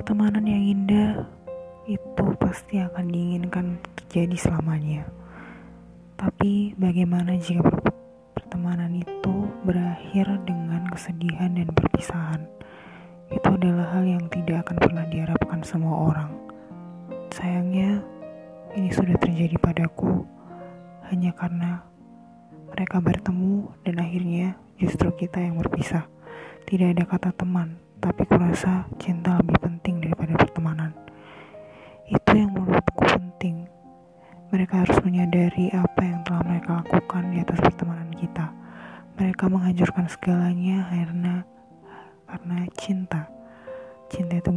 Pertemanan yang indah itu pasti akan diinginkan terjadi selamanya. Tapi bagaimana jika pertemanan itu berakhir dengan kesedihan dan perpisahan? Itu adalah hal yang tidak akan pernah diharapkan semua orang. Sayangnya, ini sudah terjadi padaku hanya karena mereka bertemu dan akhirnya justru kita yang berpisah. Tidak ada kata teman, tapi kurasa cinta lebih penting. Itu yang menurutku penting. Mereka harus menyadari apa yang telah mereka lakukan di atas pertemanan kita. Mereka menghancurkan segalanya karena karena cinta. Cinta itu